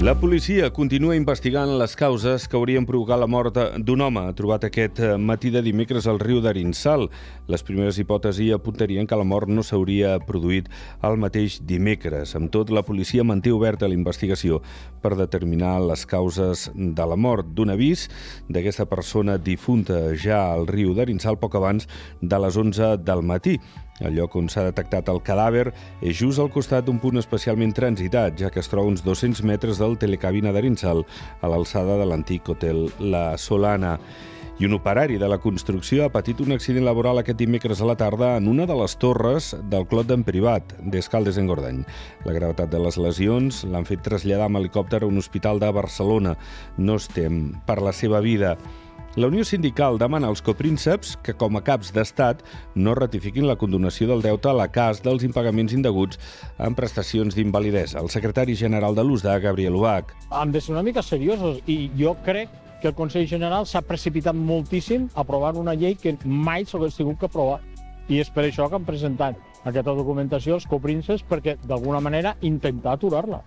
La policia continua investigant les causes que haurien provocat la mort d'un home trobat aquest matí de dimecres al riu d'Arinsal. Les primeres hipòtesis apuntarien que la mort no s'hauria produït el mateix dimecres. Amb tot, la policia manté oberta la investigació per determinar les causes de la mort d'un avís d'aquesta persona difunta ja al riu d'Arinsal poc abans de les 11 del matí. El lloc on s'ha detectat el cadàver és just al costat d'un punt especialment transitat, ja que es troba uns 200 metres del telecabina d'Arinsal, a l'alçada de l'antic hotel La Solana. I un operari de la construcció ha patit un accident laboral aquest dimecres a la tarda en una de les torres del Clot d'en Privat, d'Escaldes en Gordany. La gravetat de les lesions l'han fet traslladar amb helicòpter a un hospital de Barcelona. No estem per la seva vida. La Unió Sindical demana als coprínceps que, com a caps d'estat, no ratifiquin la condonació del deute a la cas dels impagaments indeguts en prestacions d'invalidesa. El secretari general de l'USDA, Gabriel Ubach. Han de ser una mica seriosos i jo crec que el Consell General s'ha precipitat moltíssim aprovant una llei que mai s'hagués tingut que aprovar. I és per això que han presentat aquesta documentació als coprínceps perquè, d'alguna manera, intentar aturar-la.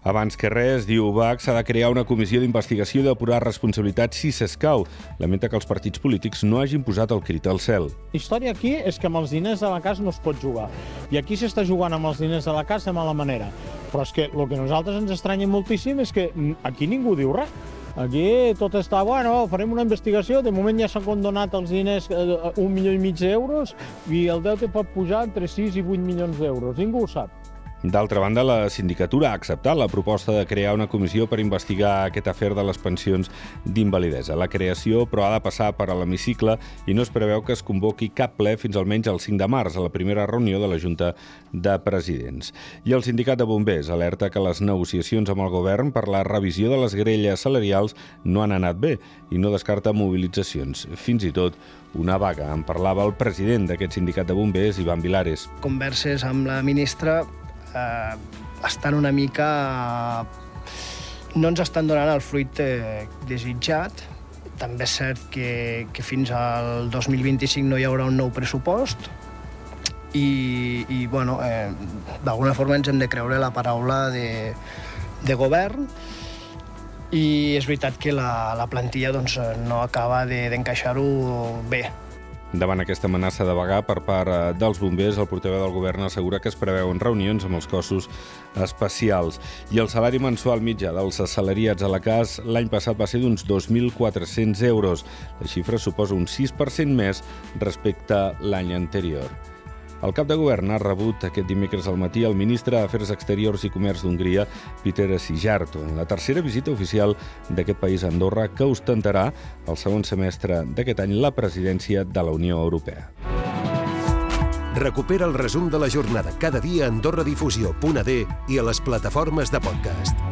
Abans que res, diu Ubach, s'ha de crear una comissió d'investigació i depurar responsabilitats si s'escau. Lamenta que els partits polítics no hagin posat el crit al cel. La història aquí és que amb els diners de la casa no es pot jugar. I aquí s'està jugant amb els diners de la casa de mala manera. Però és que el que nosaltres ens estranya moltíssim és que aquí ningú diu res. Aquí tot està, bueno, farem una investigació, de moment ja s'han condonat els diners eh, un milió i mig d'euros i el deute pot pujar entre 6 i 8 milions d'euros. Ningú ho sap. D'altra banda, la sindicatura ha acceptat la proposta de crear una comissió per investigar aquest afer de les pensions d'invalidesa. La creació, però, ha de passar per a l'hemicicle i no es preveu que es convoqui cap ple fins almenys el 5 de març, a la primera reunió de la Junta de Presidents. I el sindicat de bombers alerta que les negociacions amb el govern per la revisió de les grelles salarials no han anat bé i no descarta mobilitzacions. Fins i tot una vaga. En parlava el president d'aquest sindicat de bombers, Ivan Vilares. Converses amb la ministra eh, estan una mica... no ens estan donant el fruit eh, desitjat. També és cert que, que fins al 2025 no hi haurà un nou pressupost i, i bueno, eh, d'alguna forma ens hem de creure la paraula de, de govern i és veritat que la, la plantilla doncs, no acaba d'encaixar-ho de, bé. Davant aquesta amenaça de vagar per part eh, dels bombers, el portaveu del govern assegura que es preveuen reunions amb els cossos especials. I el salari mensual mitjà dels assalariats a la CAS l'any passat va ser d'uns 2.400 euros. La xifra suposa un 6% més respecte l'any anterior. El cap de govern ha rebut aquest dimecres al matí el ministre d'Afers Exteriors i Comerç d'Hongria, Peter Sijarto, en la tercera visita oficial d'aquest país a Andorra que ostentarà el segon semestre d'aquest any la presidència de la Unió Europea. Recupera el resum de la jornada cada dia a AndorraDifusió.d i a les plataformes de podcast.